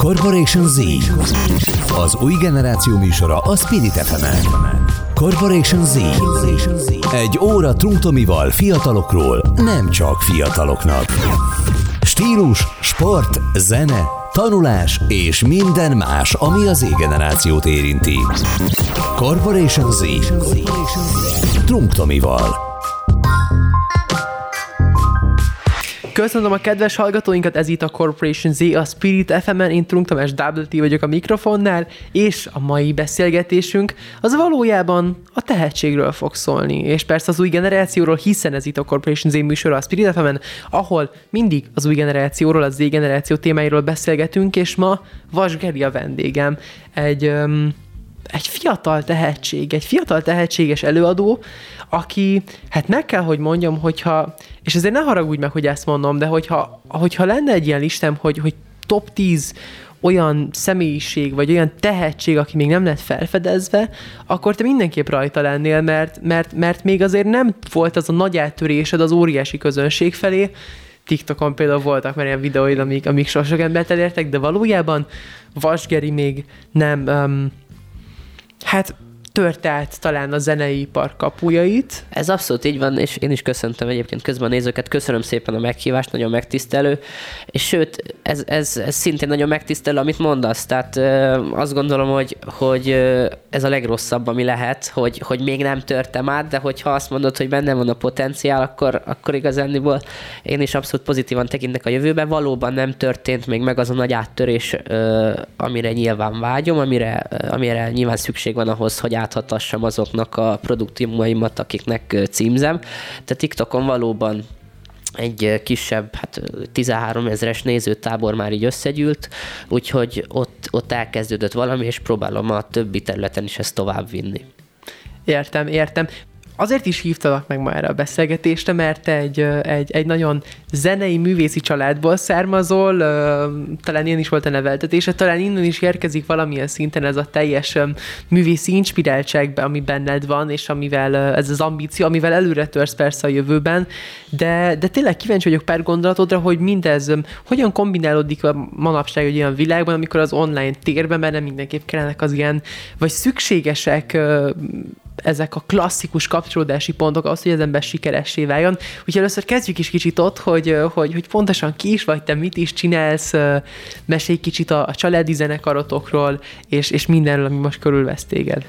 Corporation Z. Az új generáció műsora a Spirit fm Corporation Z. Egy óra Trunktomival fiatalokról, nem csak fiataloknak. Stílus, sport, zene, tanulás és minden más, ami az Z-generációt érinti. Corporation Z. Trunktomival. Köszönöm a kedves hallgatóinkat, ez itt a Corporation Z, a Spirit FM-en, én Trunk Tamás WT vagyok a mikrofonnál, és a mai beszélgetésünk az valójában a tehetségről fog szólni, és persze az új generációról, hiszen ez itt a Corporation Z műsor a Spirit FM-en, ahol mindig az új generációról, az Z generáció témáiról beszélgetünk, és ma Vas Geri a vendégem, egy... Um, egy fiatal tehetség, egy fiatal tehetséges előadó, aki, hát meg kell, hogy mondjam, hogyha, és ezért ne haragudj meg, hogy ezt mondom, de hogyha, hogyha lenne egy ilyen listám, hogy, hogy top 10 olyan személyiség, vagy olyan tehetség, aki még nem lett felfedezve, akkor te mindenképp rajta lennél, mert, mert, mert még azért nem volt az a nagy áttörésed az óriási közönség felé, TikTokon például voltak már ilyen videóid, amik, amik sok embert elértek, de valójában Vasgeri még nem, um, hát tört át talán a zenei ipar kapujait. Ez abszolút így van, és én is köszöntöm egyébként közben a nézőket, köszönöm szépen a meghívást, nagyon megtisztelő, és sőt, ez, ez, ez szintén nagyon megtisztelő, amit mondasz, tehát azt gondolom, hogy, hogy ez a legrosszabb, ami lehet, hogy, hogy még nem törtem át, de hogyha azt mondod, hogy benne van a potenciál, akkor, akkor igazániból én is abszolút pozitívan tekintek a jövőbe, valóban nem történt még meg az a nagy áttörés, amire nyilván vágyom, amire, amire nyilván szükség van ahhoz, hogy áthatassam azoknak a produktívumaimat, akiknek címzem. Tehát TikTokon valóban egy kisebb, hát 13 ezeres nézőtábor már így összegyűlt, úgyhogy ott, ott elkezdődött valami, és próbálom a többi területen is ezt tovább vinni. Értem, értem. Azért is hívtalak meg ma erre a beszélgetésre, mert egy, egy, egy nagyon zenei, művészi családból származol, talán ilyen is volt a neveltetése, talán innen is érkezik valamilyen szinten ez a teljes művészi inspiráltságbe, ami benned van, és amivel ez az ambíció, amivel előre törsz persze a jövőben, de, de tényleg kíváncsi vagyok pár gondolatodra, hogy mindez hogyan kombinálódik a manapság egy olyan világban, amikor az online térben, mert nem mindenképp kellenek az ilyen, vagy szükségesek ezek a klasszikus kapcsolódási pontok az, hogy az ember sikeressé váljon. Úgyhogy először kezdjük is kicsit ott, hogy, hogy, hogy pontosan ki is vagy, te mit is csinálsz, mesélj kicsit a, a családi zenekarotokról, és, és mindenről, ami most körülvesz téged.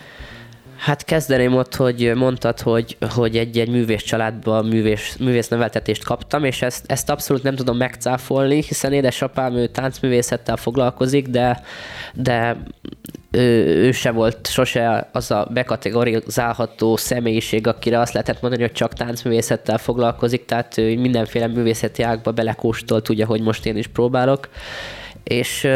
Hát kezdeném ott, hogy mondtad, hogy, hogy egy-egy művész családban művész, művész neveltetést kaptam, és ezt, ezt abszolút nem tudom megcáfolni, hiszen édesapám ő táncművészettel foglalkozik, de, de ő, ő se volt sose az a bekategorizálható személyiség, akire azt lehetett mondani, hogy csak táncművészettel foglalkozik, tehát ő mindenféle művészeti ágba belekóstolt, ugye, hogy most én is próbálok. És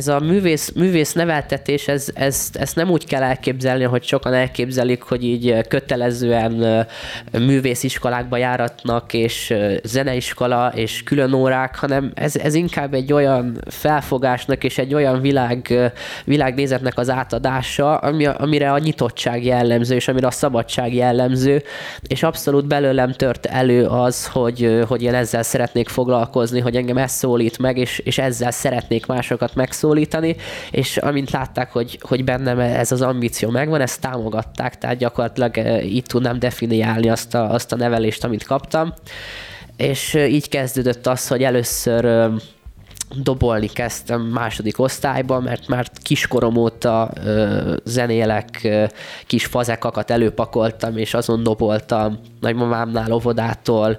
ez a művész, művész neveltetés, ez, ez, ezt nem úgy kell elképzelni, hogy sokan elképzelik, hogy így kötelezően művésziskolákba járatnak, és zeneiskola, és külön órák, hanem ez, ez inkább egy olyan felfogásnak és egy olyan világ, világnézetnek az átadása, ami, amire a nyitottság jellemző, és amire a szabadság jellemző, és abszolút belőlem tört elő az, hogy, hogy én ezzel szeretnék foglalkozni, hogy engem ez szólít meg, és, és ezzel szeretnék másokat meg megszólítani, és amint látták, hogy, hogy bennem ez az ambíció megvan, ezt támogatták, tehát gyakorlatilag eh, így tudnám definiálni azt a, azt a nevelést, amit kaptam. És eh, így kezdődött az, hogy először eh, dobolni kezdtem második osztályban, mert már kiskorom óta ö, zenélek, ö, kis fazekakat előpakoltam, és azon doboltam nagymamámnál óvodától,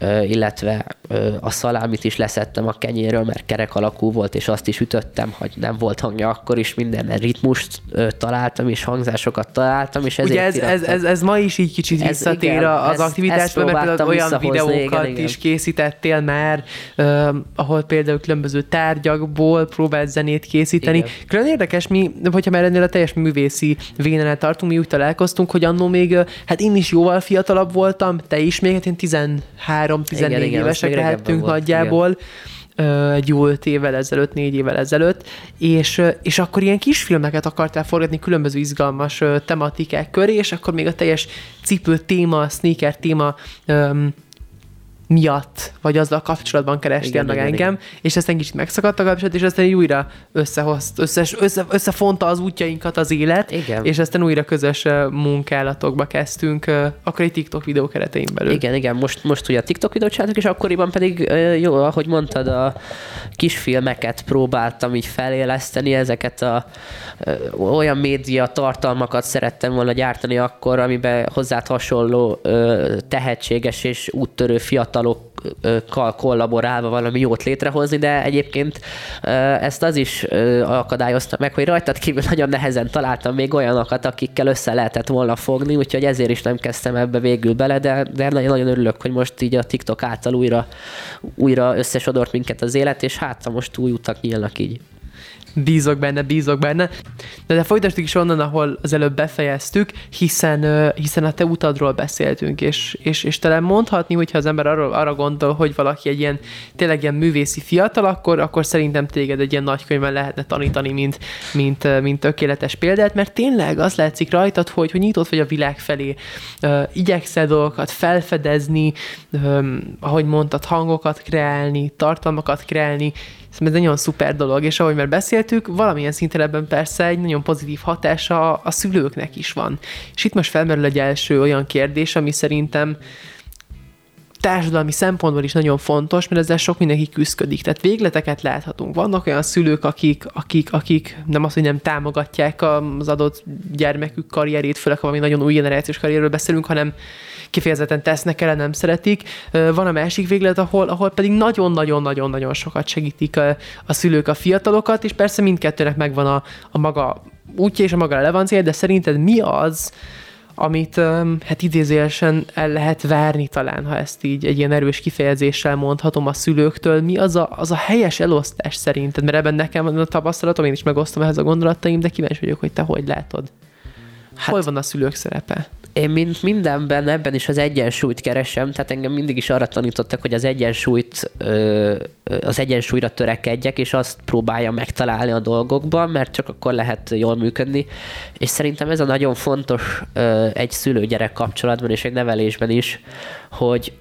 ö, illetve ö, a szalámit is leszettem a kenyéről, mert kerek alakú volt, és azt is ütöttem, hogy nem volt hangja akkor is, minden ritmust ö, találtam, és hangzásokat találtam, és ezért Ugye ez, ez, ez, ez, ma is így kicsit visszatér igen, az aktivitásban, mert olyan videókat igen, igen. is készítettél már, ö, ahol például különböző különböző tárgyakból próbált zenét készíteni. Igen. Külön érdekes, mi, hogyha már ennél a teljes művészi vénenel tartunk, mi úgy találkoztunk, hogy annó még, hát én is jóval fiatalabb voltam, te is még, hát én 13-14 évesek lehettünk nagyjából. Igen egy jó öt évvel ezelőtt, négy évvel ezelőtt, és, és akkor ilyen kisfilmeket akartál forgatni különböző izgalmas tematikák köré, és akkor még a teljes cipő téma, sneaker téma um, miatt, vagy azzal kapcsolatban kerestél meg igen, engem, igen. és aztán kicsit megszakadt a kapcsolat, és aztán így újra összehozt, összes, össze, összefonta az útjainkat az élet, Igen. és aztán újra közös munkálatokba kezdtünk, akkor egy TikTok videó keretein belül. Igen, igen, most, most ugye a TikTok videót csináltuk, és akkoriban pedig jó, ahogy mondtad, a kisfilmeket próbáltam így feléleszteni, ezeket a olyan média tartalmakat szerettem volna gyártani akkor, amiben hozzád hasonló tehetséges és úttörő fiatalokkal kollaborálva valami jót létrehozni, de egyébként ezt az is akadályozta meg, hogy rajtad kívül nagyon nehezen találtam még olyanokat, akikkel össze lehetett volna fogni, úgyhogy ezért is nem kezdtem ebbe végül bele, de, de nagyon, örülök, hogy most így a TikTok által újra, újra összesodort minket az élet, és hát most új utak nyílnak így. Bízok benne, bízok benne. De, de folytassuk is onnan, ahol az előbb befejeztük, hiszen, hiszen a te utadról beszéltünk, és, és, és talán mondhatni, hogyha az ember arra, arra gondol, hogy valaki egy ilyen tényleg ilyen művészi fiatal, akkor, akkor szerintem téged egy ilyen nagykönyvben lehetne tanítani, mint, mint, mint tökéletes példát, mert tényleg az látszik rajtad, hogy, hogy nyitott vagy a világ felé. Igyekszel dolgokat felfedezni, ahogy mondtad, hangokat kreálni, tartalmakat kreálni, Szerintem ez egy nagyon szuper dolog, és ahogy már beszéltük, valamilyen szinten ebben persze egy nagyon pozitív hatása a szülőknek is van. És itt most felmerül egy első olyan kérdés, ami szerintem társadalmi szempontból is nagyon fontos, mert ezzel sok mindenki küzdik. Tehát végleteket láthatunk. Vannak olyan szülők, akik, akik, akik nem az, hogy nem támogatják az adott gyermekük karrierét, főleg ha valami nagyon új generációs karrierről beszélünk, hanem kifejezetten tesznek el, nem szeretik. Van a másik véglet, ahol, ahol pedig nagyon-nagyon-nagyon-nagyon sokat segítik a, a szülők a fiatalokat, és persze mindkettőnek megvan a, a maga útja és a maga relevancia, de szerinted mi az, amit hát idézőjelesen el lehet várni talán, ha ezt így egy ilyen erős kifejezéssel mondhatom a szülőktől. Mi az a, az a helyes elosztás szerinted? Mert ebben nekem a tapasztalatom, én is megosztom ehhez a gondolataim, de kíváncsi vagyok, hogy te hogy látod. Hát, Hol van a szülők szerepe? Én mint mindenben, ebben is az egyensúlyt keresem, tehát engem mindig is arra tanítottak, hogy az egyensúlyt, az egyensúlyra törekedjek, és azt próbálja megtalálni a dolgokban, mert csak akkor lehet jól működni. És szerintem ez a nagyon fontos egy szülő-gyerek kapcsolatban és egy nevelésben is, hogy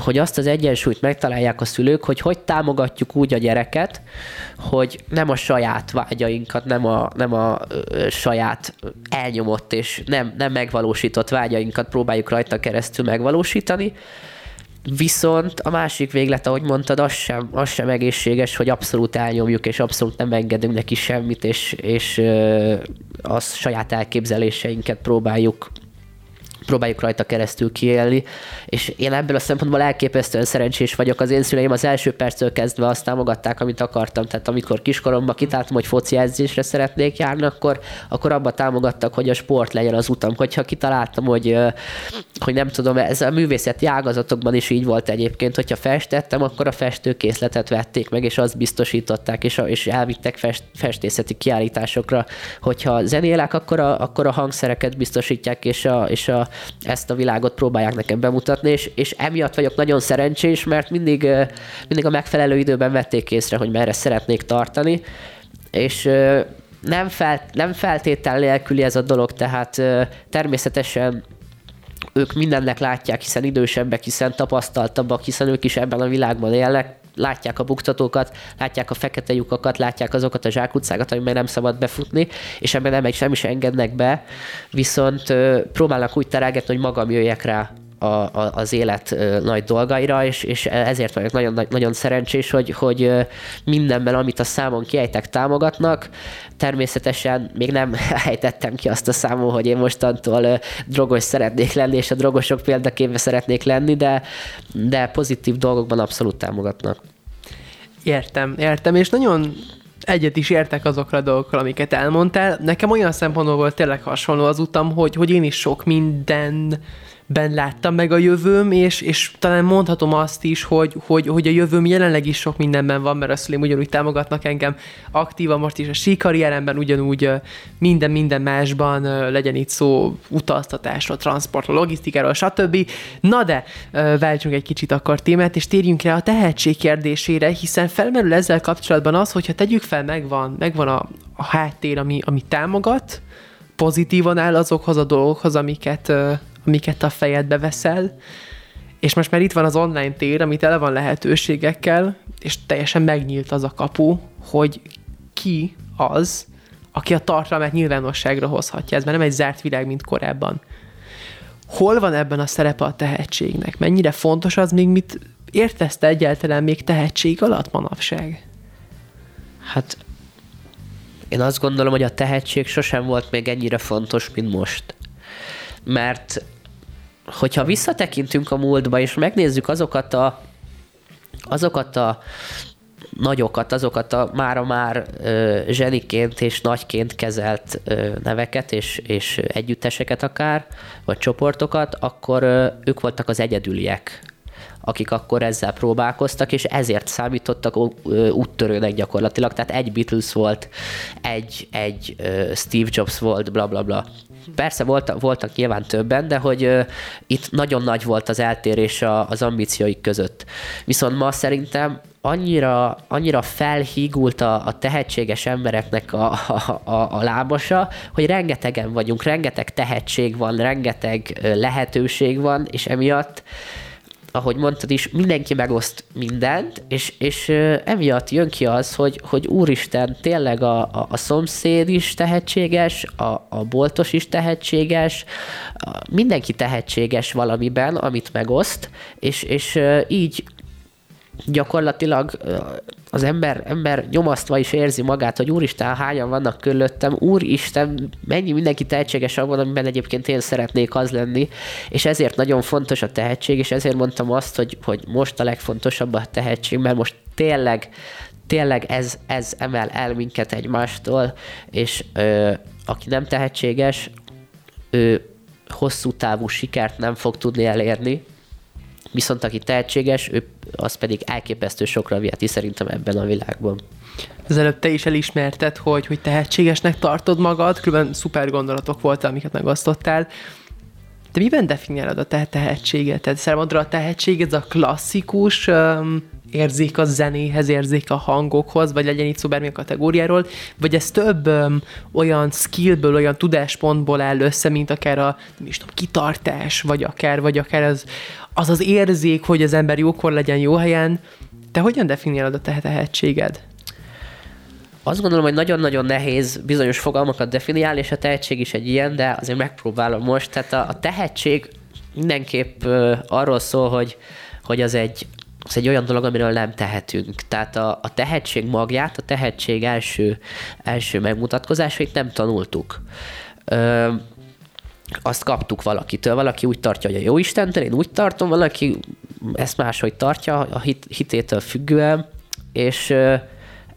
hogy azt az egyensúlyt megtalálják a szülők, hogy hogy támogatjuk úgy a gyereket, hogy nem a saját vágyainkat, nem a, nem a saját elnyomott és nem, nem megvalósított vágyainkat próbáljuk rajta keresztül megvalósítani, Viszont a másik véglet, ahogy mondtad, az sem, az sem egészséges, hogy abszolút elnyomjuk, és abszolút nem engedünk neki semmit, és, és az saját elképzeléseinket próbáljuk próbáljuk rajta keresztül kiélni, és én ebből a szempontból elképesztően szerencsés vagyok. Az én szüleim az első perctől kezdve azt támogatták, amit akartam. Tehát amikor kiskoromban kitáltam, hogy foci edzésre szeretnék járni, akkor, akkor abba támogattak, hogy a sport legyen az utam. Hogyha kitaláltam, hogy, hogy nem tudom, ez a művészeti ágazatokban is így volt egyébként, hogyha festettem, akkor a festőkészletet vették meg, és azt biztosították, és, és elvittek fest, festészeti kiállításokra. Hogyha zenélek, akkor a, akkor a hangszereket biztosítják, és, a, és a, ezt a világot próbálják nekem bemutatni, és, és emiatt vagyok nagyon szerencsés, mert mindig, mindig a megfelelő időben vették észre, hogy merre szeretnék tartani, és nem, fel, nem feltétel nélküli ez a dolog, tehát természetesen ők mindennek látják, hiszen idősebbek, hiszen tapasztaltabbak, hiszen ők is ebben a világban élnek, látják a buktatókat, látják a fekete lyukakat, látják azokat a zsákutcákat, amiben nem szabad befutni, és ebben nem, sem is engednek be, viszont próbálnak úgy terelgetni, hogy magam jöjjek rá a, a, az élet nagy dolgaira, és, és ezért vagyok nagyon, nagy- nagyon szerencsés, hogy, hogy mindenben, amit a számon kiejtek, támogatnak. Természetesen még nem ejtettem ki azt a számon, hogy én mostantól drogos szeretnék lenni, és a drogosok példaképe szeretnék lenni, de, de pozitív dolgokban abszolút támogatnak. Értem, értem, és nagyon egyet is értek azokra a dolgokkal, amiket elmondtál. Nekem olyan szempontból volt tényleg hasonló az utam, hogy, hogy én is sok minden ben láttam meg a jövőm, és, és talán mondhatom azt is, hogy, hogy, hogy a jövőm jelenleg is sok mindenben van, mert a szüleim ugyanúgy támogatnak engem aktívan most is a síkarrieremben, ugyanúgy minden, minden másban legyen itt szó utaztatásról, transportról, logisztikáról, stb. Na de, váltsunk egy kicsit akkor témát, és térjünk rá a tehetség kérdésére, hiszen felmerül ezzel kapcsolatban az, hogyha tegyük fel, megvan, megvan a, a háttér, ami, ami támogat, pozitívan áll azokhoz a dolgokhoz, amiket, amiket a fejedbe veszel, És most már itt van az online tér, amit tele van lehetőségekkel, és teljesen megnyílt az a kapu, hogy ki az, aki a tartalmát nyilvánosságra hozhatja. Ez már nem egy zárt világ, mint korábban. Hol van ebben a szerepe a tehetségnek? Mennyire fontos az még, mit értesz te egyáltalán még tehetség alatt manapság? Hát én azt gondolom, hogy a tehetség sosem volt még ennyire fontos, mint most. Mert hogyha visszatekintünk a múltba, és megnézzük azokat a, azokat a nagyokat, azokat a mára már zseniként és nagyként kezelt ö, neveket és, és együtteseket akár, vagy csoportokat, akkor ö, ők voltak az egyedüliek akik akkor ezzel próbálkoztak, és ezért számítottak úttörőnek gyakorlatilag. Tehát egy Beatles volt, egy, egy Steve Jobs volt, bla bla bla. Persze voltak, voltak nyilván többen, de hogy itt nagyon nagy volt az eltérés a, az ambícióik között. Viszont ma szerintem annyira, annyira felhígult a, a tehetséges embereknek a, a, a, a hogy rengetegen vagyunk, rengeteg tehetség van, rengeteg lehetőség van, és emiatt ahogy mondtad is, mindenki megoszt mindent, és, és emiatt jön ki az, hogy, hogy úristen, tényleg a, a, a szomszéd is tehetséges, a, a boltos is tehetséges, mindenki tehetséges valamiben, amit megoszt, és, és így gyakorlatilag az ember, ember nyomasztva is érzi magát, hogy úristen, hányan vannak körülöttem, úristen, mennyi mindenki tehetséges abban, amiben egyébként én szeretnék az lenni, és ezért nagyon fontos a tehetség, és ezért mondtam azt, hogy, hogy most a legfontosabb a tehetség, mert most tényleg, tényleg ez, ez emel el minket egymástól, és ö, aki nem tehetséges, ő hosszú távú sikert nem fog tudni elérni, viszont aki tehetséges, ő az pedig elképesztő sokra viheti szerintem ebben a világban. Az előbb te is elismerted, hogy, hogy tehetségesnek tartod magad, különben szuper gondolatok voltak, amiket megosztottál. De miben definiálod a te tehetséget? Tehát számodra a tehetség ez a klasszikus um, érzék a zenéhez, érzék a hangokhoz, vagy legyen itt szó bármilyen kategóriáról, vagy ez több um, olyan skillből, olyan tudáspontból áll össze, mint akár a, nem is tudom, kitartás, vagy akár, vagy akár az, az az érzék, hogy az ember jókor legyen jó helyen. Te hogyan definiálod a te tehetséged? Azt gondolom, hogy nagyon-nagyon nehéz bizonyos fogalmakat definiálni, és a tehetség is egy ilyen, de azért megpróbálom most. Tehát a, a tehetség mindenképp uh, arról szól, hogy, hogy az egy, az egy olyan dolog, amiről nem tehetünk. Tehát a, a tehetség magját, a tehetség első, első megmutatkozásait nem tanultuk. Uh, azt kaptuk valakitől. Valaki úgy tartja, hogy a jó Istentől, én úgy tartom, valaki ezt máshogy tartja, a hit, hitétől függően, és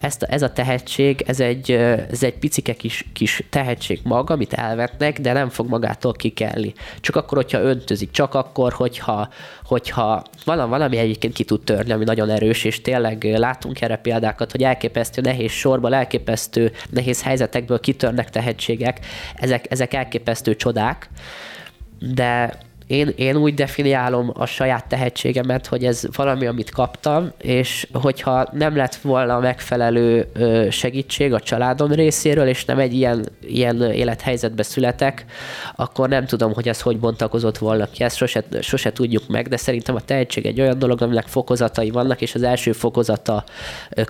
ezt, ez a tehetség, ez egy, ez egy picike kis, kis tehetség maga, amit elvetnek, de nem fog magától kikelni. Csak akkor, hogyha öntözik, csak akkor, hogyha, hogyha valami, valami egyébként ki tud törni, ami nagyon erős, és tényleg látunk erre példákat, hogy elképesztő nehéz sorban, elképesztő nehéz helyzetekből kitörnek tehetségek, ezek, ezek elképesztő csodák, de én, én úgy definiálom a saját tehetségemet, hogy ez valami, amit kaptam, és hogyha nem lett volna megfelelő segítség a családom részéről, és nem egy ilyen, ilyen élethelyzetbe születek, akkor nem tudom, hogy ez hogy bontakozott volna ki. Ezt sose, sose tudjuk meg, de szerintem a tehetség egy olyan dolog, aminek fokozatai vannak, és az első fokozata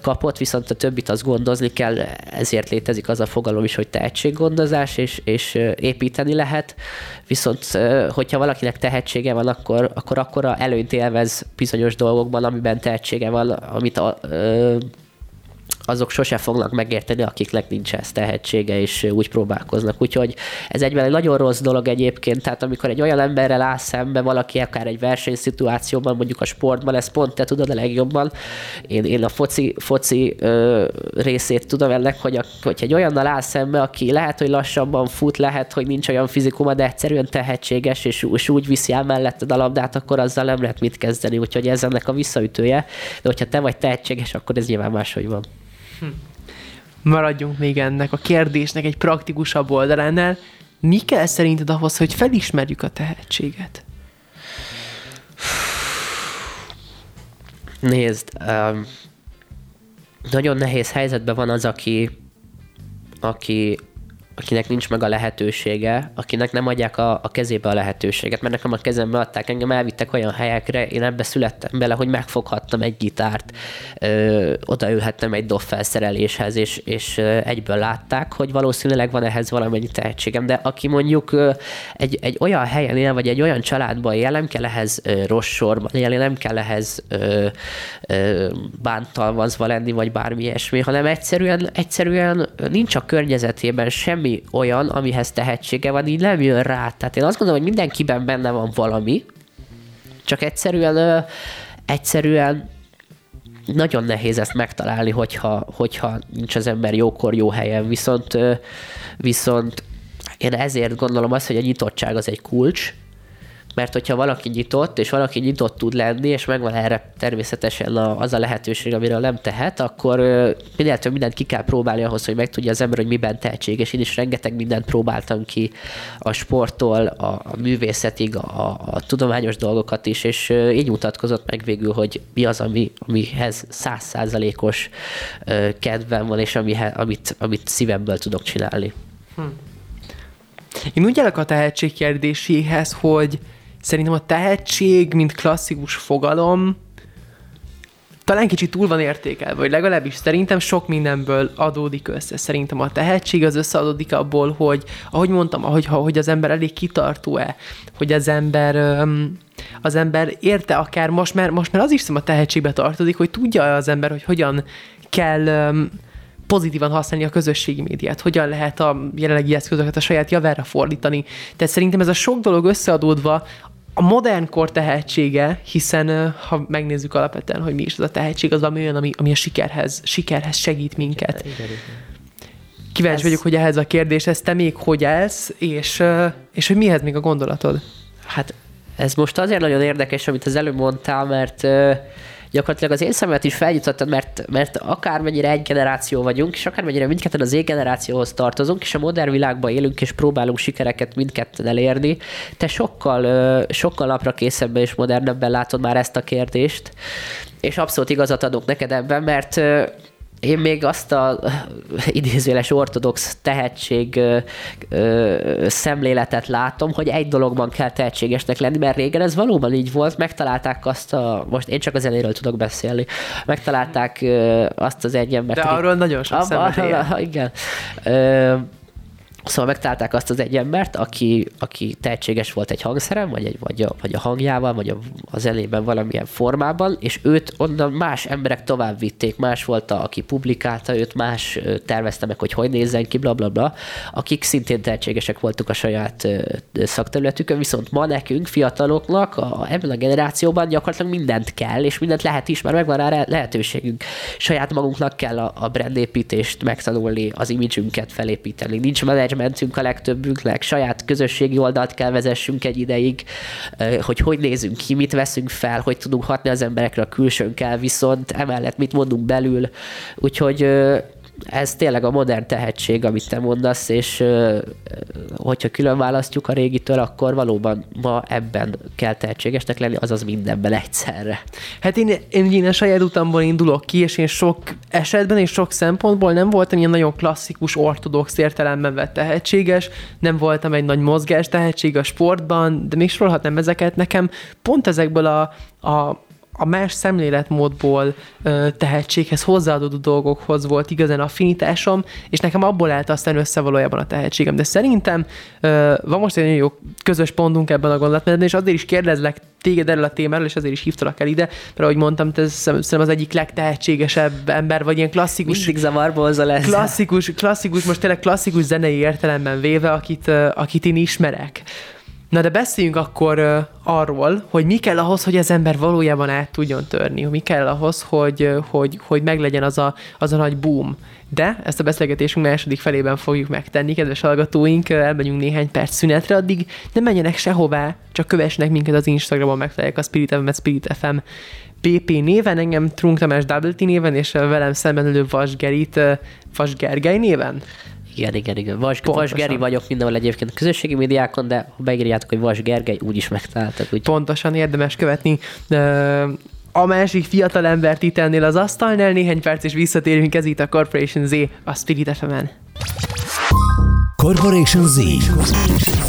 kapott, viszont a többit az gondozni kell, ezért létezik az a fogalom is, hogy tehetséggondozás, és, és építeni lehet. Viszont, hogyha valakinek valakinek tehetsége van, akkor, akkor akkora előnyt élvez bizonyos dolgokban, amiben tehetsége van, amit a, ö, azok sose fognak megérteni, akiknek nincs ez tehetsége, és úgy próbálkoznak. Úgyhogy ez egyben egy nagyon rossz dolog egyébként, tehát amikor egy olyan emberrel áll szembe valaki, akár egy versenyszituációban, mondjuk a sportban, ezt pont te tudod a legjobban. Én, én a foci, foci ö, részét tudom ennek, hogy a, hogy egy olyannal áll szembe, aki lehet, hogy lassabban fut, lehet, hogy nincs olyan fizikuma, de egyszerűen tehetséges, és, és úgy viszi el melletted a labdát, akkor azzal nem lehet mit kezdeni. Úgyhogy ez ennek a visszaütője. De hogyha te vagy tehetséges, akkor ez nyilván máshogy van. Hm. Maradjunk még ennek a kérdésnek egy praktikusabb oldalánál. Mi kell szerinted ahhoz, hogy felismerjük a tehetséget? Nézd, um, nagyon nehéz helyzetben van az, aki, aki akinek nincs meg a lehetősége, akinek nem adják a, a kezébe a lehetőséget, mert nekem a kezembe adták, engem elvittek olyan helyekre, én ebbe születtem bele, hogy megfoghattam egy gitárt, ö, odaülhettem egy dob felszereléshez, és, és egyből látták, hogy valószínűleg van ehhez valamennyi tehetségem, de aki mondjuk ö, egy, egy olyan helyen él, vagy egy olyan családban él, nem kell ehhez ö, rossz sorban élni, nem kell ehhez ö, ö, bántalmazva lenni, vagy bármi ilyesmi, hanem egyszerűen, egyszerűen nincs a környezetében semmi olyan, amihez tehetsége van, így nem jön rá. Tehát én azt gondolom, hogy mindenkiben benne van valami, csak egyszerűen, ö, egyszerűen nagyon nehéz ezt megtalálni, hogyha, hogyha nincs az ember jókor, jó helyen, viszont, ö, viszont én ezért gondolom azt, hogy a nyitottság az egy kulcs, mert hogyha valaki nyitott, és valaki nyitott tud lenni, és megvan erre természetesen a, az a lehetőség, amiről nem tehet, akkor több mindent ki kell próbálni ahhoz, hogy megtudja az ember, hogy miben tehetséges. Én is rengeteg mindent próbáltam ki a sporttól, a, a művészetig, a, a tudományos dolgokat is, és így mutatkozott meg végül, hogy mi az, ami, amihez százszázalékos kedvem van, és amihez, amit, amit szívemből tudok csinálni. Hm. Én úgy állok a tehetség hogy szerintem a tehetség, mint klasszikus fogalom, talán kicsit túl van értékelve, vagy legalábbis szerintem sok mindenből adódik össze. Szerintem a tehetség az összeadódik abból, hogy ahogy mondtam, ahogy, hogy az ember elég kitartó-e, hogy az ember az ember érte akár most már, most már az is a tehetségbe tartozik, hogy tudja az ember, hogy hogyan kell pozitívan használni a közösségi médiát, hogyan lehet a jelenlegi eszközöket a saját javára fordítani. Tehát szerintem ez a sok dolog összeadódva a modern kor tehetsége, hiszen ha megnézzük alapvetően, hogy mi is az a tehetség, az valami olyan, ami, ami a sikerhez, sikerhez segít minket. Igen, igen, Kíváncsi ez... vagyok, hogy ehhez a kérdéshez te még hogy állsz, és, és hogy mihez még a gondolatod? Hát ez most azért nagyon érdekes, amit az előbb mondtál, mert gyakorlatilag az én szememet is feljutottad, mert, mert akármennyire egy generáció vagyunk, és akármennyire mindketten az én generációhoz tartozunk, és a modern világban élünk, és próbálunk sikereket mindketten elérni, te sokkal, sokkal napra készebben és modernebben látod már ezt a kérdést, és abszolút igazat adok neked ebben, mert én még azt a idézőles ortodox tehetség ö, ö, szemléletet látom, hogy egy dologban kell tehetségesnek lenni, mert régen ez valóban így volt, megtalálták azt a, most én csak a zenéről tudok beszélni, megtalálták ö, azt az egy embert. De arról nagyon sok a, Igen. Ö, Szóval megtalálták azt az egy embert, aki, aki tehetséges volt egy hangszerem, vagy, egy, vagy, a, vagy a hangjával, vagy a, a zenében valamilyen formában, és őt onnan más emberek tovább vitték, más volt, a, aki publikálta őt, más tervezte meg, hogy hogy nézzen ki, bla, bla, bla, akik szintén tehetségesek voltunk a saját szakterületükön, viszont ma nekünk, fiataloknak, a, ebben a generációban gyakorlatilag mindent kell, és mindent lehet is, mert megvan rá lehetőségünk. Saját magunknak kell a, a brandépítést megtanulni, az imidzsünket felépíteni. Nincs managementünk a legtöbbünknek, saját közösségi oldalt kell vezessünk egy ideig, hogy hogy nézünk ki, mit veszünk fel, hogy tudunk hatni az emberekre a külsőnkkel, viszont emellett mit mondunk belül. Úgyhogy ez tényleg a modern tehetség, amit te mondasz, és hogyha külön választjuk a régitől, akkor valóban ma ebben kell tehetségesnek lenni, azaz mindenben egyszerre. Hát én, én, én a saját utamból indulok ki, és én sok esetben és sok szempontból nem voltam ilyen nagyon klasszikus, ortodox értelemben vett tehetséges, nem voltam egy nagy mozgás tehetség a sportban, de még sorolhatnám ezeket nekem pont ezekből a, a a más szemléletmódból ö, tehetséghez hozzáadódó dolgokhoz volt igazán affinitásom, és nekem abból állt aztán össze valójában a tehetségem. De szerintem ö, van most egy nagyon jó közös pontunk ebben a gondolatmenetben, és azért is kérdezlek téged erről a témáról, és azért is hívtalak el ide, mert ahogy mondtam, te szerintem az egyik legtehetségesebb ember, vagy ilyen klasszikus... Mindig zavarba lesz. Klasszikus, klasszikus, most tényleg klasszikus zenei értelemben véve, akit, akit én ismerek. Na de beszéljünk akkor arról, hogy mi kell ahhoz, hogy az ember valójában át tudjon törni, mi kell ahhoz, hogy, hogy, hogy meglegyen az a, az a nagy boom. De ezt a beszélgetésünk második felében fogjuk megtenni, kedves hallgatóink, elmegyünk néhány perc szünetre, addig nem menjenek sehová, csak kövessenek minket az Instagramon, megtalálják a Spirit FM, Spirit FM PP néven, engem Trunk Tamás Double néven, és velem szemben ülő Vas Gerit, Vas Gergely néven. Igen, igen, igen. Vas, Vas Geri vagyok mindenhol egyébként a közösségi médiákon, de ha beírjátok, hogy Vas Gergely, úgyis megtaláltak. Úgy. Pontosan érdemes követni. a másik fiatal embert itt ennél az asztalnál, néhány perc és visszatérünk ez itt a Corporation Z, a Spirit fm Corporation Z.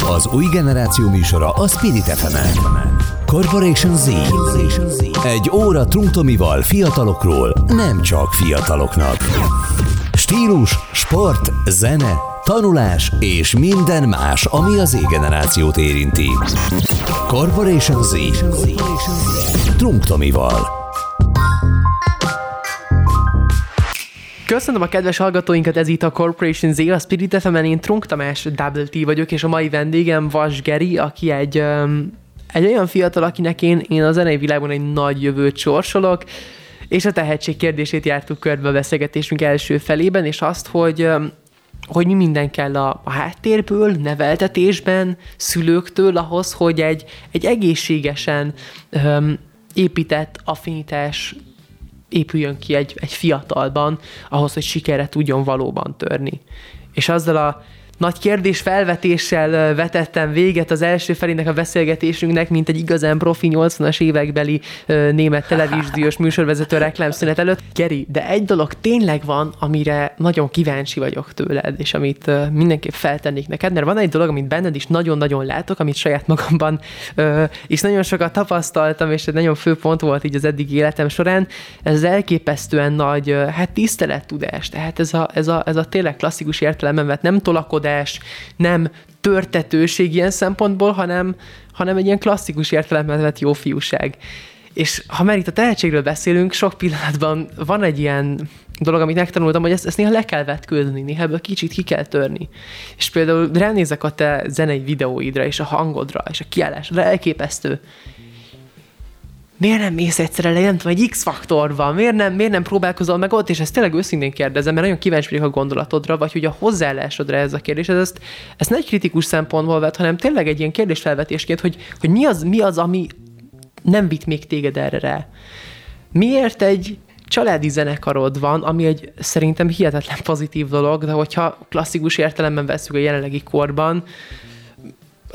Az új generáció műsora a Spirit fm Corporation Z. Egy óra Trunktomival fiatalokról, nem csak fiataloknak. Stílus, sport, zene, tanulás és minden más, ami az Z-generációt érinti. Corporation Z. Trunktomival. Köszönöm a kedves hallgatóinkat, ez itt a Corporation Z, a Spirit fm én Trunk Tamás, Double T vagyok, és a mai vendégem Vas Geri, aki egy, um, egy olyan fiatal, akinek én, én a zenei világban egy nagy jövőt sorsolok, és a tehetség kérdését jártuk körbe a beszélgetésünk első felében, és azt, hogy hogy mi minden kell a, a háttérből, neveltetésben, szülőktől ahhoz, hogy egy, egy egészségesen um, épített affinitás épüljön ki egy, egy fiatalban, ahhoz, hogy sikerre tudjon valóban törni. És azzal a nagy kérdés felvetéssel vetettem véget az első felének a beszélgetésünknek, mint egy igazán profi 80-as évekbeli német televíziós műsorvezető reklámszünet előtt. Geri, de egy dolog tényleg van, amire nagyon kíváncsi vagyok tőled, és amit mindenképp feltennék neked, mert van egy dolog, amit benned is nagyon-nagyon látok, amit saját magamban is nagyon sokat tapasztaltam, és egy nagyon fő pont volt így az eddig életem során, ez az elképesztően nagy, hát tisztelettudás, tehát ez a, ez a, ez a tényleg klasszikus értelemben vett nem tolakodás, megoldás, nem törtetőség ilyen szempontból, hanem, hanem egy ilyen klasszikus értelemben vett jó fiúság. És ha már itt a tehetségről beszélünk, sok pillanatban van egy ilyen dolog, amit megtanultam, hogy ezt, ezt néha le kell vetkőzni, néha ebből kicsit ki kell törni. És például ránézek a te zenei videóidra, és a hangodra, és a kiállásra, elképesztő miért nem mész egyszerre le, nem tudom, egy X-faktor van, miért nem, miért nem próbálkozol meg ott, és ezt tényleg őszintén kérdezem, mert nagyon kíváncsi vagyok a gondolatodra, vagy hogy a hozzáállásodra ez a kérdés, ez ezt, ezt nem egy kritikus szempontból vett, hanem tényleg egy ilyen kérdésfelvetésként, hogy, hogy mi, az, mi az, ami nem vitt még téged erre rá. Miért egy családi zenekarod van, ami egy szerintem hihetetlen pozitív dolog, de hogyha klasszikus értelemben veszük a jelenlegi korban,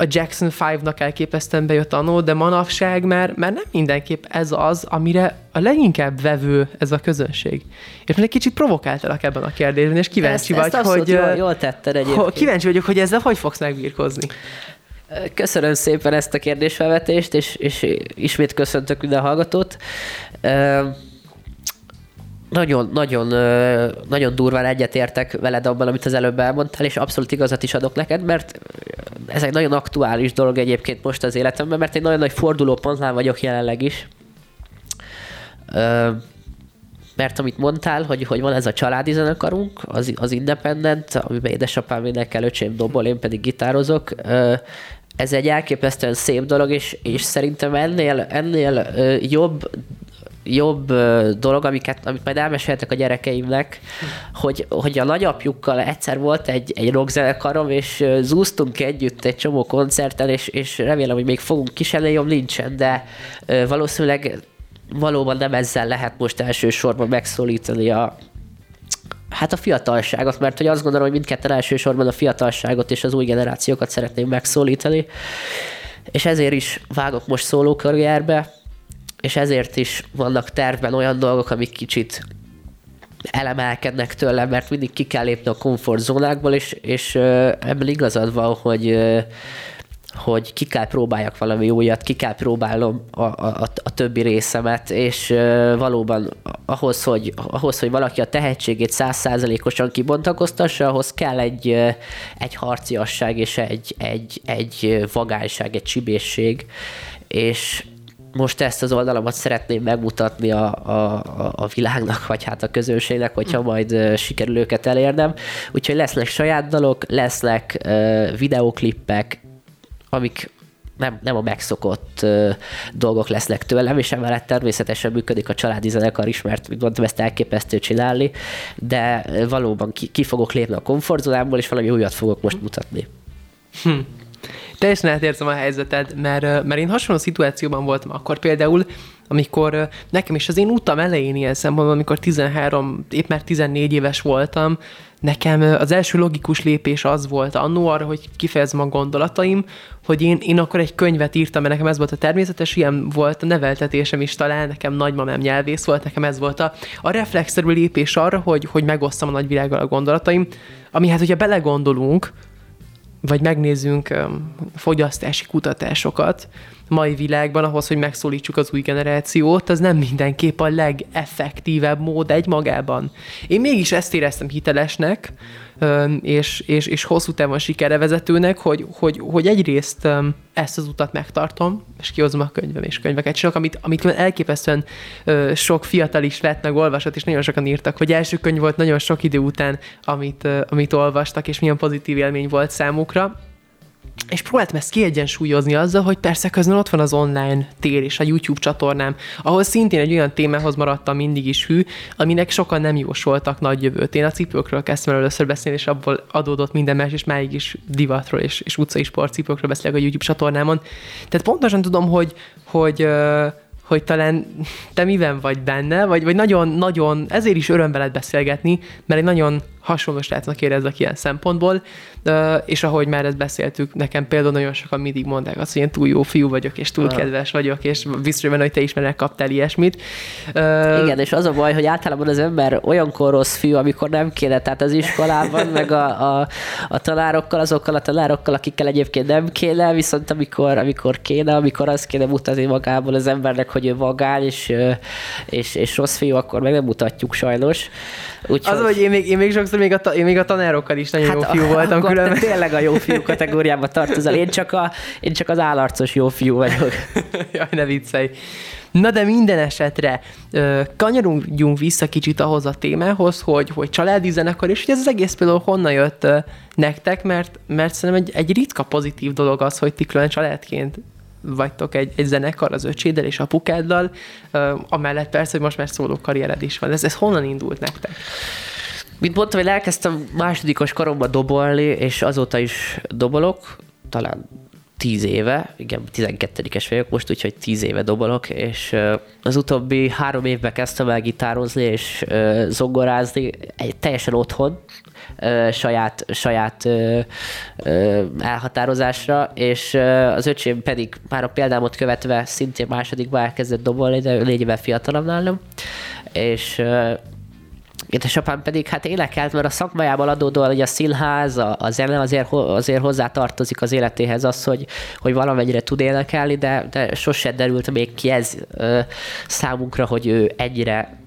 a Jackson 5-nak elképesztően bejött annó, de manapság már, már nem mindenképp ez az, amire a leginkább vevő ez a közönség. És egy kicsit provokáltalak ebben a kérdésben, és kíváncsi ezt, vagy, ezt hogy... Jól, jól tetted egyébként. Kíváncsi vagyok, hogy ezzel hogy fogsz megbírkozni. Köszönöm szépen ezt a kérdésfelvetést, és, és ismét köszöntök minden hallgatót nagyon, nagyon, nagyon durván egyetértek veled abban, amit az előbb elmondtál, és abszolút igazat is adok neked, mert ez egy nagyon aktuális dolog egyébként most az életemben, mert egy nagyon nagy fordulópontnál vagyok jelenleg is. Mert amit mondtál, hogy, hogy van ez a családi zenekarunk, az, az Independent, amiben édesapám énekel, öcsém dobol, én pedig gitározok, ez egy elképesztően szép dolog, és, és szerintem ennél, ennél jobb jobb dolog, amiket, amit majd elmeséltek a gyerekeimnek, hogy, hogy a nagyapjukkal egyszer volt egy, egy rockzenekarom, és zúztunk együtt egy csomó koncerten, és, és remélem, hogy még fogunk kis jobb nincsen, de valószínűleg valóban nem ezzel lehet most elsősorban megszólítani a, Hát a fiatalságot, mert hogy azt gondolom, hogy mindketten elsősorban a fiatalságot és az új generációkat szeretném megszólítani, és ezért is vágok most szólókarrierbe, és ezért is vannak tervben olyan dolgok, amik kicsit elemelkednek tőlem, mert mindig ki kell lépni a komfortzónákból, és, és ebben igazad van, hogy hogy ki kell próbáljak valami újat, ki kell próbálnom a, a, a többi részemet, és valóban ahhoz, hogy, ahhoz, hogy valaki a tehetségét százszázalékosan kibontakoztassa, ahhoz kell egy, egy harciasság és egy, egy, egy vagányság, egy csibészség, és most ezt az oldalamat szeretném megmutatni a, a, a világnak, vagy hát a közönségnek, hogyha majd sikerül őket elérnem. Úgyhogy lesznek saját dalok, lesznek uh, videoklippek, amik nem, nem a megszokott uh, dolgok lesznek tőlem, és emellett természetesen működik a családi zenekar is, mert mint mondtam, ezt elképesztő csinálni, de valóban ki, ki fogok lépni a komfortzónámból, és valami újat fogok most mutatni. Hm teljesen átérzem a helyzeted, mert, mert én hasonló szituációban voltam akkor például, amikor nekem is az én utam elején ilyen szempontból, amikor 13, épp már 14 éves voltam, nekem az első logikus lépés az volt annó arra, hogy kifejezem a gondolataim, hogy én, én akkor egy könyvet írtam, mert nekem ez volt a természetes, ilyen volt a neveltetésem is talán, nekem nagymamám nyelvész volt, nekem ez volt a, a reflexzerű lépés arra, hogy, hogy megosztam a nagyvilággal a gondolataim, ami hát, hogyha belegondolunk, vagy megnézzünk fogyasztási kutatásokat, mai világban ahhoz, hogy megszólítsuk az új generációt, az nem mindenképp a legeffektívebb mód egy magában. Én mégis ezt éreztem hitelesnek, és, és, és hosszú távon sikere vezetőnek, hogy, hogy, hogy egyrészt ezt az utat megtartom, és kihozom a könyvem és könyveket csinálok, amit, amit elképesztően sok fiatal is vett meg, olvasott, és nagyon sokan írtak, hogy első könyv volt nagyon sok idő után, amit, amit olvastak, és milyen pozitív élmény volt számukra és próbáltam ezt kiegyensúlyozni azzal, hogy persze közben ott van az online tér és a YouTube csatornám, ahol szintén egy olyan témához maradtam mindig is hű, aminek sokan nem jósoltak nagy jövőt. Én a cipőkről kezdtem el először beszélni, és abból adódott minden más, és máig is divatról és, és utcai sportcipőkről beszélek a YouTube csatornámon. Tehát pontosan tudom, hogy, hogy hogy talán te miben vagy benne, vagy, vagy nagyon, nagyon, ezért is öröm veled beszélgetni, mert egy nagyon hasonló srácnak érezek ilyen szempontból, és ahogy már ezt beszéltük, nekem például nagyon sokan mindig mondták azt, hogy én túl jó fiú vagyok, és túl kedves vagyok, és biztos benne, hogy te is már kaptál ilyesmit. Igen, és az a baj, hogy általában az ember olyankor rossz fiú, amikor nem kéne, tehát az iskolában, meg a, a, a tanárokkal, azokkal a tanárokkal, akikkel egyébként nem kéne, viszont amikor, amikor kéne, amikor az kéne mutatni magából az embernek, hogy ő vagány, és, és, és rossz fiú, akkor meg nem mutatjuk sajnos. Úgyhogy... Az, hogy én még, én még sokszor még a, én még a tanárokkal is nagyon hát jó fiú a, voltam. Különben. Tényleg a jó fiú kategóriába tartozol. Én csak, a, én csak az állarcos jó fiú vagyok. Jaj, ne viccelj. Na de minden esetre kanyarodjunk vissza kicsit ahhoz a témához, hogy, hogy családi zenekar, és hogy ez az egész például honnan jött nektek, mert, mert szerintem egy, egy ritka pozitív dolog az, hogy ti külön családként vagytok egy, egy zenekar az öcséddel és apukáddal, amellett persze, hogy most már szóló karriered is van. Ez, ez honnan indult nektek? Mint mondtam, hogy elkezdtem másodikos koromban dobolni, és azóta is dobolok, talán tíz éve, igen, 12-es vagyok most, úgyhogy tíz éve dobolok, és az utóbbi három évben kezdtem el gitározni és zongorázni, egy, teljesen otthon, saját, saját elhatározásra, és az öcsém pedig már a példámot követve szintén másodikba elkezdett dobolni, de négy éve fiatalabb nálam, és édesapám pedig hát énekelt, mert a szakmájában adódóan, hogy a színház, a, a zene azért, azért hozzá tartozik az életéhez az, hogy, hogy valamennyire tud énekelni, de, de sose derült még ki ez ö, számunkra, hogy ő egyre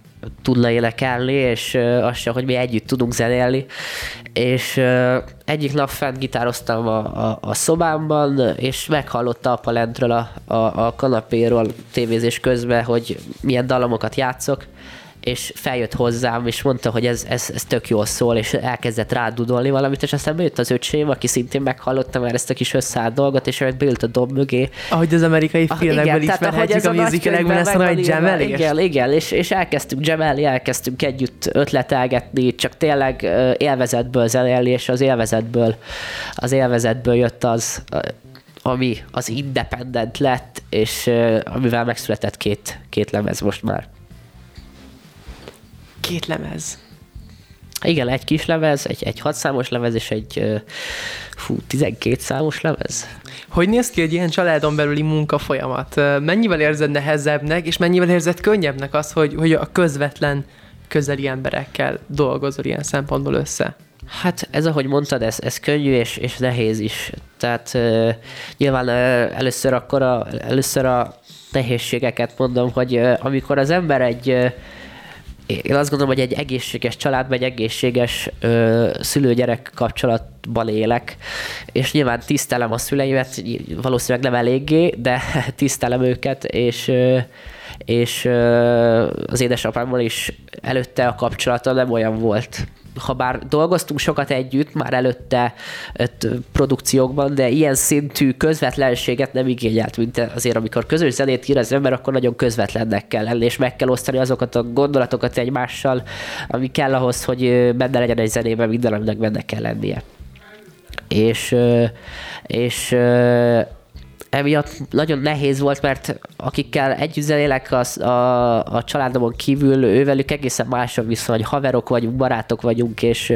tudna énekelni, és azt sem, hogy mi együtt tudunk zenélni. És egyik nap fent gitároztam a, a, a szobámban, és meghallotta a lentről a, a, a kanapéról tévézés közben, hogy milyen dalamokat játszok, és feljött hozzám, és mondta, hogy ez, ez, ez tök jól szól, és elkezdett rádudolni valamit, és aztán bejött az öcsém, aki szintén meghallotta már ezt a kis összeállt dolgot, és ő beült a dob mögé. Ahogy az amerikai filmekből ah, ismerhetjük, a musicalekben lesz a hogy gemelés. Igen, igen, és, és elkezdtünk gemelni, elkezdtünk együtt ötletelgetni, csak tényleg élvezetből zenélni, és az élvezetből, az élvezetből jött az, ami az independent lett, és amivel megszületett két, két lemez most már. Két lemez. Igen, egy kis lemez, egy, egy hatszámos lemez és egy fú, 12 számos lemez. Hogy néz ki egy ilyen családon belüli munka folyamat? Mennyivel érzed nehezebbnek, és mennyivel érzed könnyebbnek az, hogy, hogy a közvetlen közeli emberekkel dolgozol ilyen szempontból össze? Hát ez, ahogy mondtad, ez, ez könnyű és, és nehéz is. Tehát uh, nyilván uh, először akkor a, először a nehézségeket mondom, hogy uh, amikor az ember egy uh, én azt gondolom, hogy egy egészséges családban, egy egészséges ö, szülő-gyerek kapcsolatban élek, és nyilván tisztelem a szüleimet, valószínűleg nem eléggé, de tisztelem őket, és ö, és ö, az édesapámmal is előtte a kapcsolata nem olyan volt, ha bár dolgoztunk sokat együtt már előtte produkciókban, de ilyen szintű közvetlenséget nem igényelt, mint azért, amikor közös zenét ír az ember, akkor nagyon közvetlennek kell lenni, és meg kell osztani azokat a gondolatokat egymással, ami kell ahhoz, hogy benne legyen egy zenében minden, aminek benne kell lennie. És, és emiatt nagyon nehéz volt, mert akikkel együtt zenélek az, a, a családomon kívül, ővelük egészen más a viszony, haverok vagyunk, barátok vagyunk, és,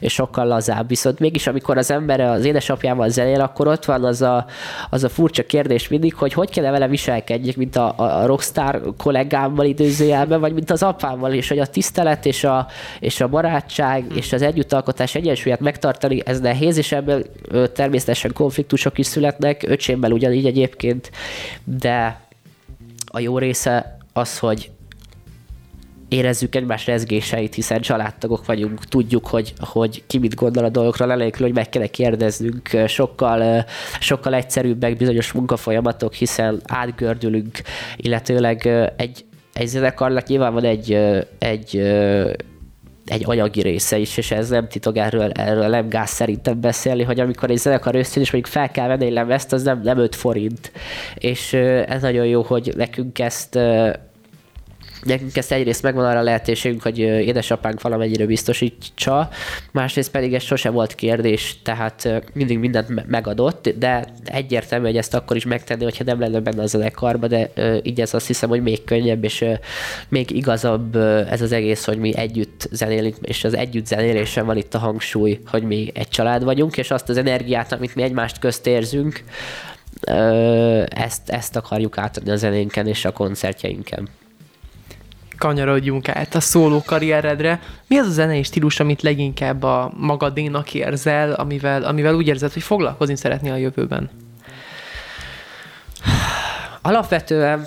és sokkal lazább. Viszont mégis, amikor az ember az édesapjával zenél, akkor ott van az a, az a furcsa kérdés mindig, hogy hogy kell vele viselkedjek, mint a, a rockstar kollégámmal időzőjelben, vagy mint az apámmal, és hogy a tisztelet és a, és a barátság hmm. és az együttalkotás egyensúlyát megtartani, ez nehéz, és ebből természetesen konfliktusok is születnek, öcsémmel ugyanígy így egyébként, de a jó része az, hogy érezzük egymás rezgéseit, hiszen családtagok vagyunk, tudjuk, hogy, hogy ki mit gondol a dolgokra, lelőkül, hogy meg kell kérdeznünk, sokkal, sokkal egyszerűbbek bizonyos munkafolyamatok, hiszen átgördülünk, illetőleg egy, egy zenekarnak nyilván van egy, egy egy anyagi része is, és ez nem titok, erről, erről nem gáz szerintem beszélni, hogy amikor egy zenekar összejön, és mondjuk fel kell venni egy lemezt, az nem, nem 5 forint. És ez nagyon jó, hogy nekünk ezt Nekünk ezt egyrészt megvan arra a lehetőségünk, hogy édesapánk valamennyire biztosítsa, másrészt pedig ez sose volt kérdés, tehát mindig mindent megadott, de egyértelmű, hogy ezt akkor is megtenni, hogyha nem lenne benne a zenekarba, de így ez azt hiszem, hogy még könnyebb, és még igazabb ez az egész, hogy mi együtt zenélünk, és az együtt zenélésen van itt a hangsúly, hogy mi egy család vagyunk, és azt az energiát, amit mi egymást közt érzünk, ezt, ezt akarjuk átadni a zenénken és a koncertjeinken kanyarodjunk át a szóló karrieredre. Mi az a zenei stílus, amit leginkább a magadénak érzel, amivel, amivel úgy érzed, hogy foglalkozni szeretnél a jövőben? Alapvetően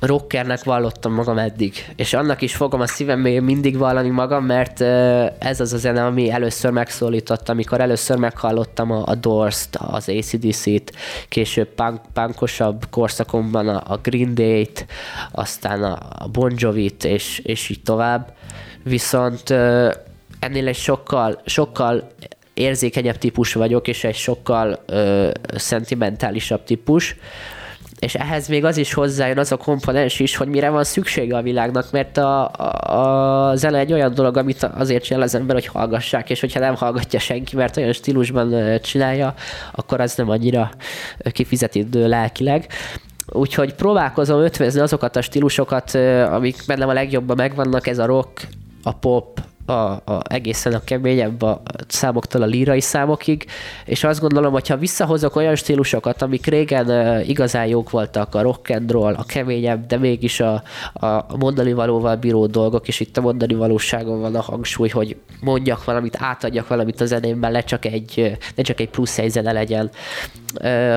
rockernek vallottam magam eddig, és annak is fogom a szívem még mindig vallani magam, mert ez az a zene, ami először megszólított, amikor először meghallottam a, a Doors-t, az ACDC-t, később punk, punkosabb korszakomban a, a Green Day-t, aztán a, Bon Jovi-t, és, és így tovább. Viszont ennél egy sokkal, sokkal érzékenyebb típus vagyok, és egy sokkal ö, szentimentálisabb típus, és ehhez még az is hozzájön, az a komponens is, hogy mire van szüksége a világnak, mert a, a, a zene egy olyan dolog, amit azért csinál az ember, hogy hallgassák, és hogyha nem hallgatja senki, mert olyan stílusban csinálja, akkor az nem annyira kifizetődő lelkileg. Úgyhogy próbálkozom ötvözni azokat a stílusokat, amik bennem a legjobban megvannak, ez a rock, a pop, a, a, egészen a keményebb a számoktól a lírai számokig, és azt gondolom, hogy ha visszahozok olyan stílusokat, amik régen igazán jók voltak, a rock and roll, a keményebb, de mégis a, a mondani valóval bíró dolgok, és itt a mondani valóságon van a hangsúly, hogy mondjak valamit, átadjak valamit a zenémben, le csak egy, ne csak egy plusz egy zene legyen.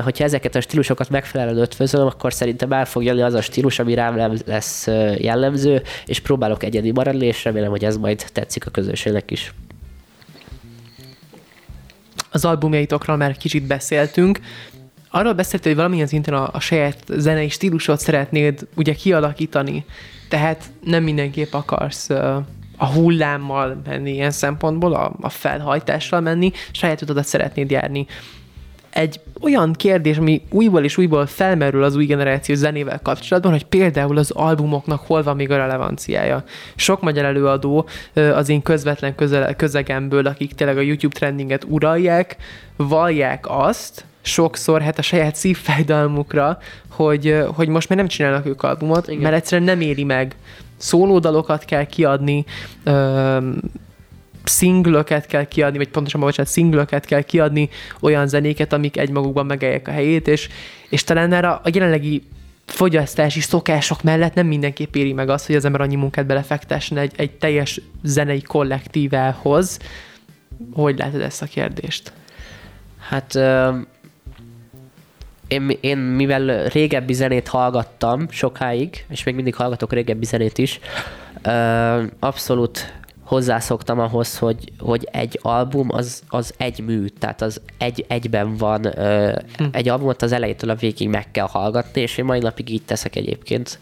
Hogyha ezeket a stílusokat megfelelően ötvözöm, akkor szerintem el fog jönni az a stílus, ami rám lesz jellemző, és próbálok egyedi maradni, és remélem, hogy ez majd tetszik a közösségnek is. Az albumjaitokról már kicsit beszéltünk. Arról beszéltél, hogy valamilyen szinten a, a saját zenei stílusot szeretnéd ugye kialakítani, tehát nem mindenképp akarsz a hullámmal menni ilyen szempontból, a, a felhajtással menni, saját utadat szeretnéd járni egy olyan kérdés, ami újból és újból felmerül az új generáció zenével kapcsolatban, hogy például az albumoknak hol van még a relevanciája. Sok magyar előadó az én közvetlen közel, közegemből, akik tényleg a YouTube trendinget uralják, vallják azt, sokszor hát a saját szívfájdalmukra, hogy, hogy most már nem csinálnak ők albumot, Igen. mert egyszerűen nem éri meg. Szólódalokat kell kiadni, szinglöket kell kiadni, vagy pontosabban, bocsánat, szinglöket kell kiadni, olyan zenéket, amik egymagukban megállják a helyét, és, és talán erre a jelenlegi fogyasztási szokások mellett nem mindenképp éri meg azt, hogy az ember annyi munkát belefektessen egy, egy teljes zenei kollektívához. Hogy látod ezt a kérdést? Hát én, én mivel régebbi zenét hallgattam sokáig, és még mindig hallgatok régebbi zenét is, abszolút hozzászoktam ahhoz, hogy, hogy egy album az, az egy mű, tehát az egy, egyben van. hm. Egy albumot az elejétől a végig meg kell hallgatni, és én mai napig így teszek egyébként,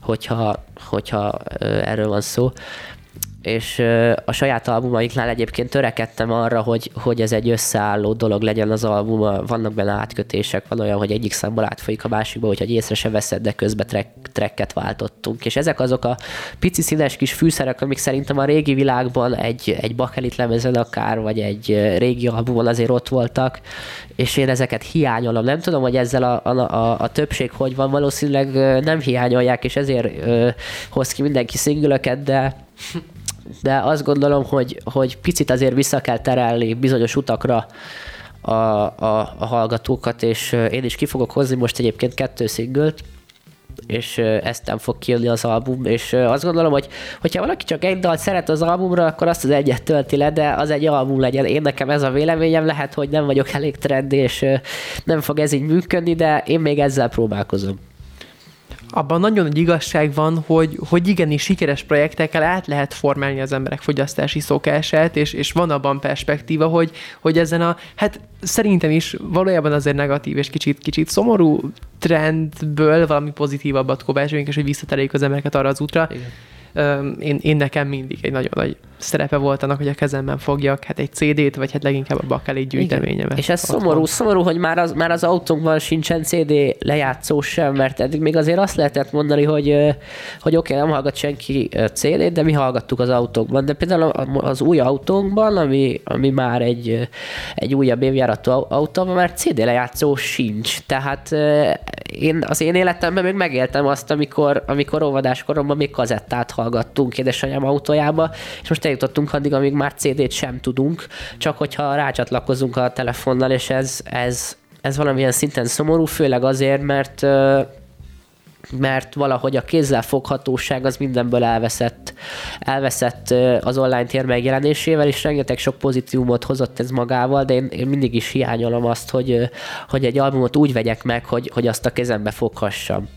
hogyha, hogyha erről van szó. És a saját albumainknál egyébként törekedtem arra, hogy, hogy ez egy összeálló dolog legyen az album, vannak benne átkötések, van olyan, hogy egyik számból átfolyik a másikba, hogy észre se veszed, de közben track, tracket váltottunk. És ezek azok a pici színes kis fűszerek, amik szerintem a régi világban egy, egy bakelit lemezen akár, vagy egy régi albumon azért ott voltak, és én ezeket hiányolom. Nem tudom, hogy ezzel a, a, a, a többség hogy van, valószínűleg nem hiányolják, és ezért ö, hoz ki mindenki szingülöket, de de azt gondolom, hogy, hogy picit azért vissza kell terelni bizonyos utakra a, a, a hallgatókat, és én is ki fogok hozni most egyébként kettő szingölt, és ezt nem fog kijönni az album, és azt gondolom, hogy hogyha valaki csak egy dalt szeret az albumra, akkor azt az egyet tölti le, de az egy album legyen. Én nekem ez a véleményem, lehet, hogy nem vagyok elég trend, és nem fog ez így működni, de én még ezzel próbálkozom abban nagyon nagy igazság van, hogy, hogy igenis sikeres projektekkel át lehet formálni az emberek fogyasztási szokását, és, és van abban perspektíva, hogy, hogy ezen a, hát szerintem is valójában azért negatív és kicsit, kicsit szomorú trendből valami pozitívabbat kovácsoljunk, és hogy visszatereljük az embereket arra az útra. Igen én, én nekem mindig egy nagyon nagy szerepe volt annak, hogy a kezemben fogjak hát egy CD-t, vagy hát leginkább a bakelét gyűjteményemet. És ez szomorú, szomorú, hogy már az, már az autónkban sincsen CD lejátszó sem, mert eddig még azért azt lehetett mondani, hogy, hogy oké, okay, nem hallgat senki CD-t, de mi hallgattuk az autókban. De például az új autónkban, ami, ami már egy, egy újabb évjáratú autó, már CD lejátszó sincs. Tehát én az én életemben még megéltem azt, amikor, amikor óvodáskoromban még kazettát hallgattunk édesanyám autójába, és most eljutottunk addig, amíg már CD-t sem tudunk, csak hogyha rácsatlakozunk a telefonnal, és ez, ez, ez valamilyen szinten szomorú, főleg azért, mert mert valahogy a kézzel foghatóság az mindenből elveszett, elveszett az online tér megjelenésével, és rengeteg sok pozitívumot hozott ez magával, de én, én mindig is hiányolom azt, hogy, hogy egy albumot úgy vegyek meg, hogy, hogy azt a kezembe foghassam.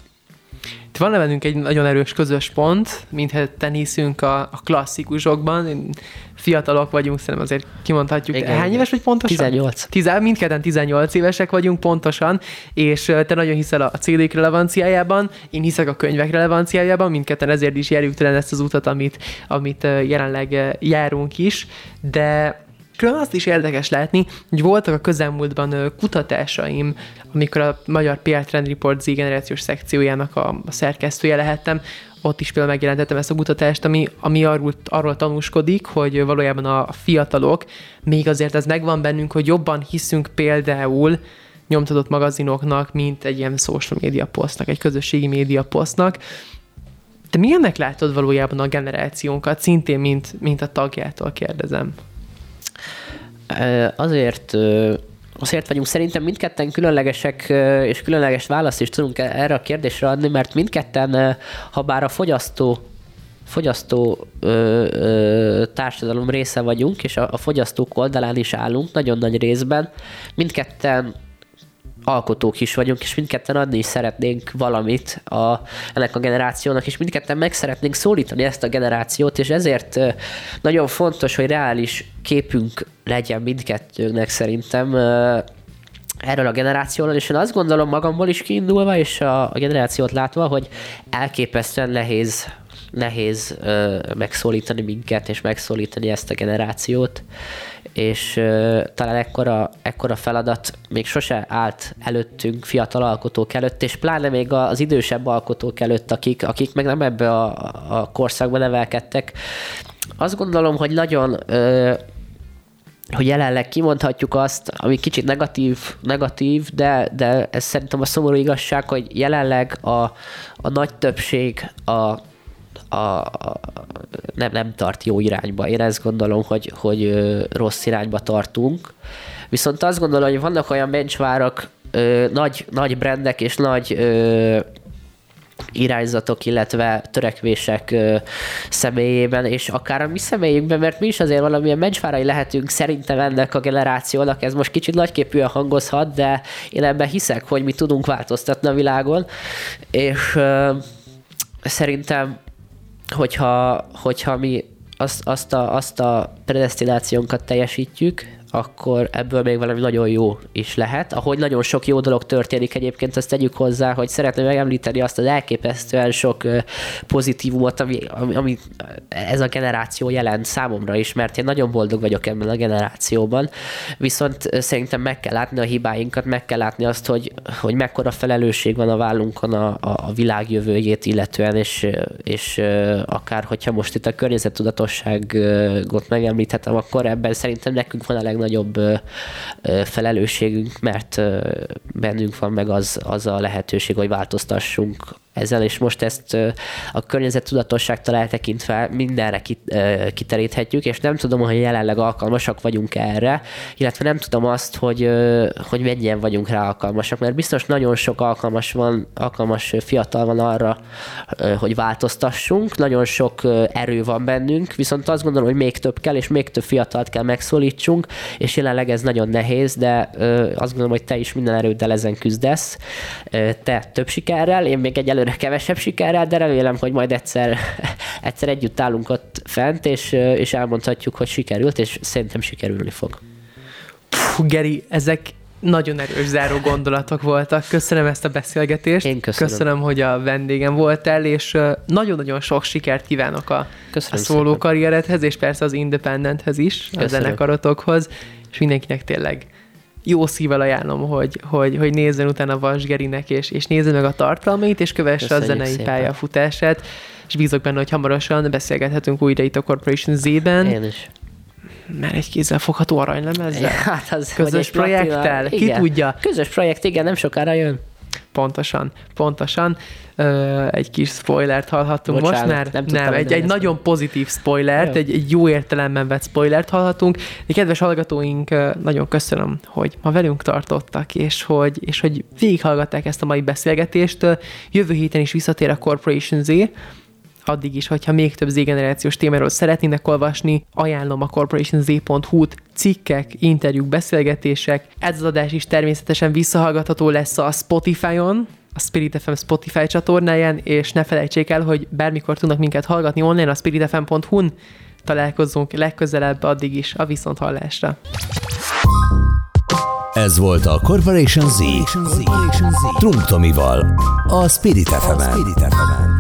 Itt van bennünk egy nagyon erős közös pont, mintha teniszünk a, a klasszikusokban. Fiatalok vagyunk, szerintem azért kimondhatjuk. Igen, Hány éves vagy pontosan? 18. Tizen, mindketten 18 évesek vagyunk pontosan, és te nagyon hiszel a CD-k relevanciájában, én hiszek a könyvek relevanciájában, mindketten ezért is járjuk talán ezt az utat, amit, amit jelenleg járunk is, de Külön azt is érdekes látni, hogy voltak a közelmúltban kutatásaim, amikor a Magyar PR Trend Report Z generációs szekciójának a, szerkesztője lehettem, ott is például megjelentettem ezt a kutatást, ami, ami arról, arról tanúskodik, hogy valójában a fiatalok, még azért ez megvan bennünk, hogy jobban hiszünk például nyomtatott magazinoknak, mint egy ilyen social media posztnak, egy közösségi média posztnak. Te milyennek látod valójában a generációnkat, szintén, mint, mint a tagjától kérdezem? Azért Azért vagyunk szerintem mindketten különlegesek, és különleges választ is tudunk erre a kérdésre adni, mert mindketten, ha bár a fogyasztó fogyasztó ö, ö, társadalom része vagyunk, és a, a fogyasztók oldalán is állunk nagyon nagy részben. Mindketten alkotók is vagyunk, és mindketten adni is szeretnénk valamit a, ennek a generációnak, és mindketten meg szeretnénk szólítani ezt a generációt, és ezért nagyon fontos, hogy reális képünk legyen mindkettőnknek szerintem erről a generációról, és én azt gondolom magamból is kiindulva, és a, a generációt látva, hogy elképesztően nehéz nehéz ö, megszólítani minket, és megszólítani ezt a generációt, és ö, talán ekkora, ekkora feladat még sose állt előttünk, fiatal alkotók előtt, és pláne még az idősebb alkotók előtt, akik, akik meg nem ebbe a, a korszakba nevelkedtek. Azt gondolom, hogy nagyon ö, hogy jelenleg kimondhatjuk azt, ami kicsit negatív, negatív de, de ez szerintem a szomorú igazság, hogy jelenleg a, a nagy többség a a, nem, nem tart jó irányba. Én ezt gondolom, hogy, hogy rossz irányba tartunk. Viszont azt gondolom, hogy vannak olyan benchmark, nagy, nagy brendek és nagy ö, irányzatok, illetve törekvések ö, személyében, és akár a mi személyünkben, mert mi is azért valamilyen mencsvárai lehetünk szerintem ennek a generációnak, ez most kicsit nagyképűen hangozhat, de én ebben hiszek, hogy mi tudunk változtatni a világon, és ö, szerintem hogyha, hogyha mi azt, azt, a, azt a predestinációnkat teljesítjük, akkor ebből még valami nagyon jó is lehet. Ahogy nagyon sok jó dolog történik egyébként, azt tegyük hozzá, hogy szeretném megemlíteni azt az elképesztően sok pozitívumot, ami, ami, ez a generáció jelent számomra is, mert én nagyon boldog vagyok ebben a generációban, viszont szerintem meg kell látni a hibáinkat, meg kell látni azt, hogy, hogy mekkora felelősség van a vállunkon a, a, a világ jövőjét illetően, és, és akár hogyha most itt a környezettudatosságot megemlíthetem, akkor ebben szerintem nekünk van a legnagyobb felelősségünk, mert bennünk van meg az, az a lehetőség, hogy változtassunk ezzel, és most ezt a környezettudatosságtól eltekintve mindenre kiteríthetjük, és nem tudom, hogy jelenleg alkalmasak vagyunk erre, illetve nem tudom azt, hogy, hogy mennyien vagyunk rá alkalmasak, mert biztos nagyon sok alkalmas van, alkalmas fiatal van arra, hogy változtassunk, nagyon sok erő van bennünk, viszont azt gondolom, hogy még több kell, és még több fiatalt kell megszólítsunk, és jelenleg ez nagyon nehéz, de azt gondolom, hogy te is minden erőddel ezen küzdesz. Te több sikerrel, én még egyelőre egyelőre kevesebb sikerrel, de remélem, hogy majd egyszer, egyszer együtt állunk ott fent, és, és elmondhatjuk, hogy sikerült, és szerintem sikerülni fog. Puh, Geri, ezek nagyon erős záró gondolatok voltak. Köszönöm ezt a beszélgetést. Én köszönöm. Köszönöm, hogy a vendégem voltál, és nagyon-nagyon sok sikert kívánok a, a szóló karrieredhez, és persze az Independenthez is, köszönöm. a zenekarotokhoz, és mindenkinek tényleg jó szívvel ajánlom, hogy, hogy, hogy nézzen utána Vasgerinek, és, és nézze meg a tartalmait, és kövesse Köszönjük a zenei szépen. pályafutását, és bízok benne, hogy hamarosan beszélgethetünk újra itt a Corporation Z-ben. Én is mert egy kézzel fogható aranylemezzel? Hát az, Közös projekttel? Ki tudja? Közös projekt, igen, nem sokára jön. Pontosan, pontosan. Ö, egy kis spoilert hallhattunk Bocsánat, most már. Nem, nem egy, egy nagyon pozitív spoilert, egy, egy jó értelemben vett spoilert hallhatunk. De kedves hallgatóink, nagyon köszönöm, hogy ma velünk tartottak, és hogy, és hogy végighallgatták ezt a mai beszélgetést. Jövő héten is visszatér a Corporation Z, addig is, hogyha még több Z-generációs témáról szeretnének olvasni, ajánlom a corporationz.hu-t, cikkek, interjúk, beszélgetések. Ez az adás is természetesen visszahallgatható lesz a Spotify-on, a Spirit FM Spotify csatornáján, és ne felejtsék el, hogy bármikor tudnak minket hallgatni online a spiritfm.hu-n. Találkozzunk legközelebb addig is a viszonthallásra. Ez volt a Corporation Z. Corporation Z. Trunk Tomival, a Spirit fm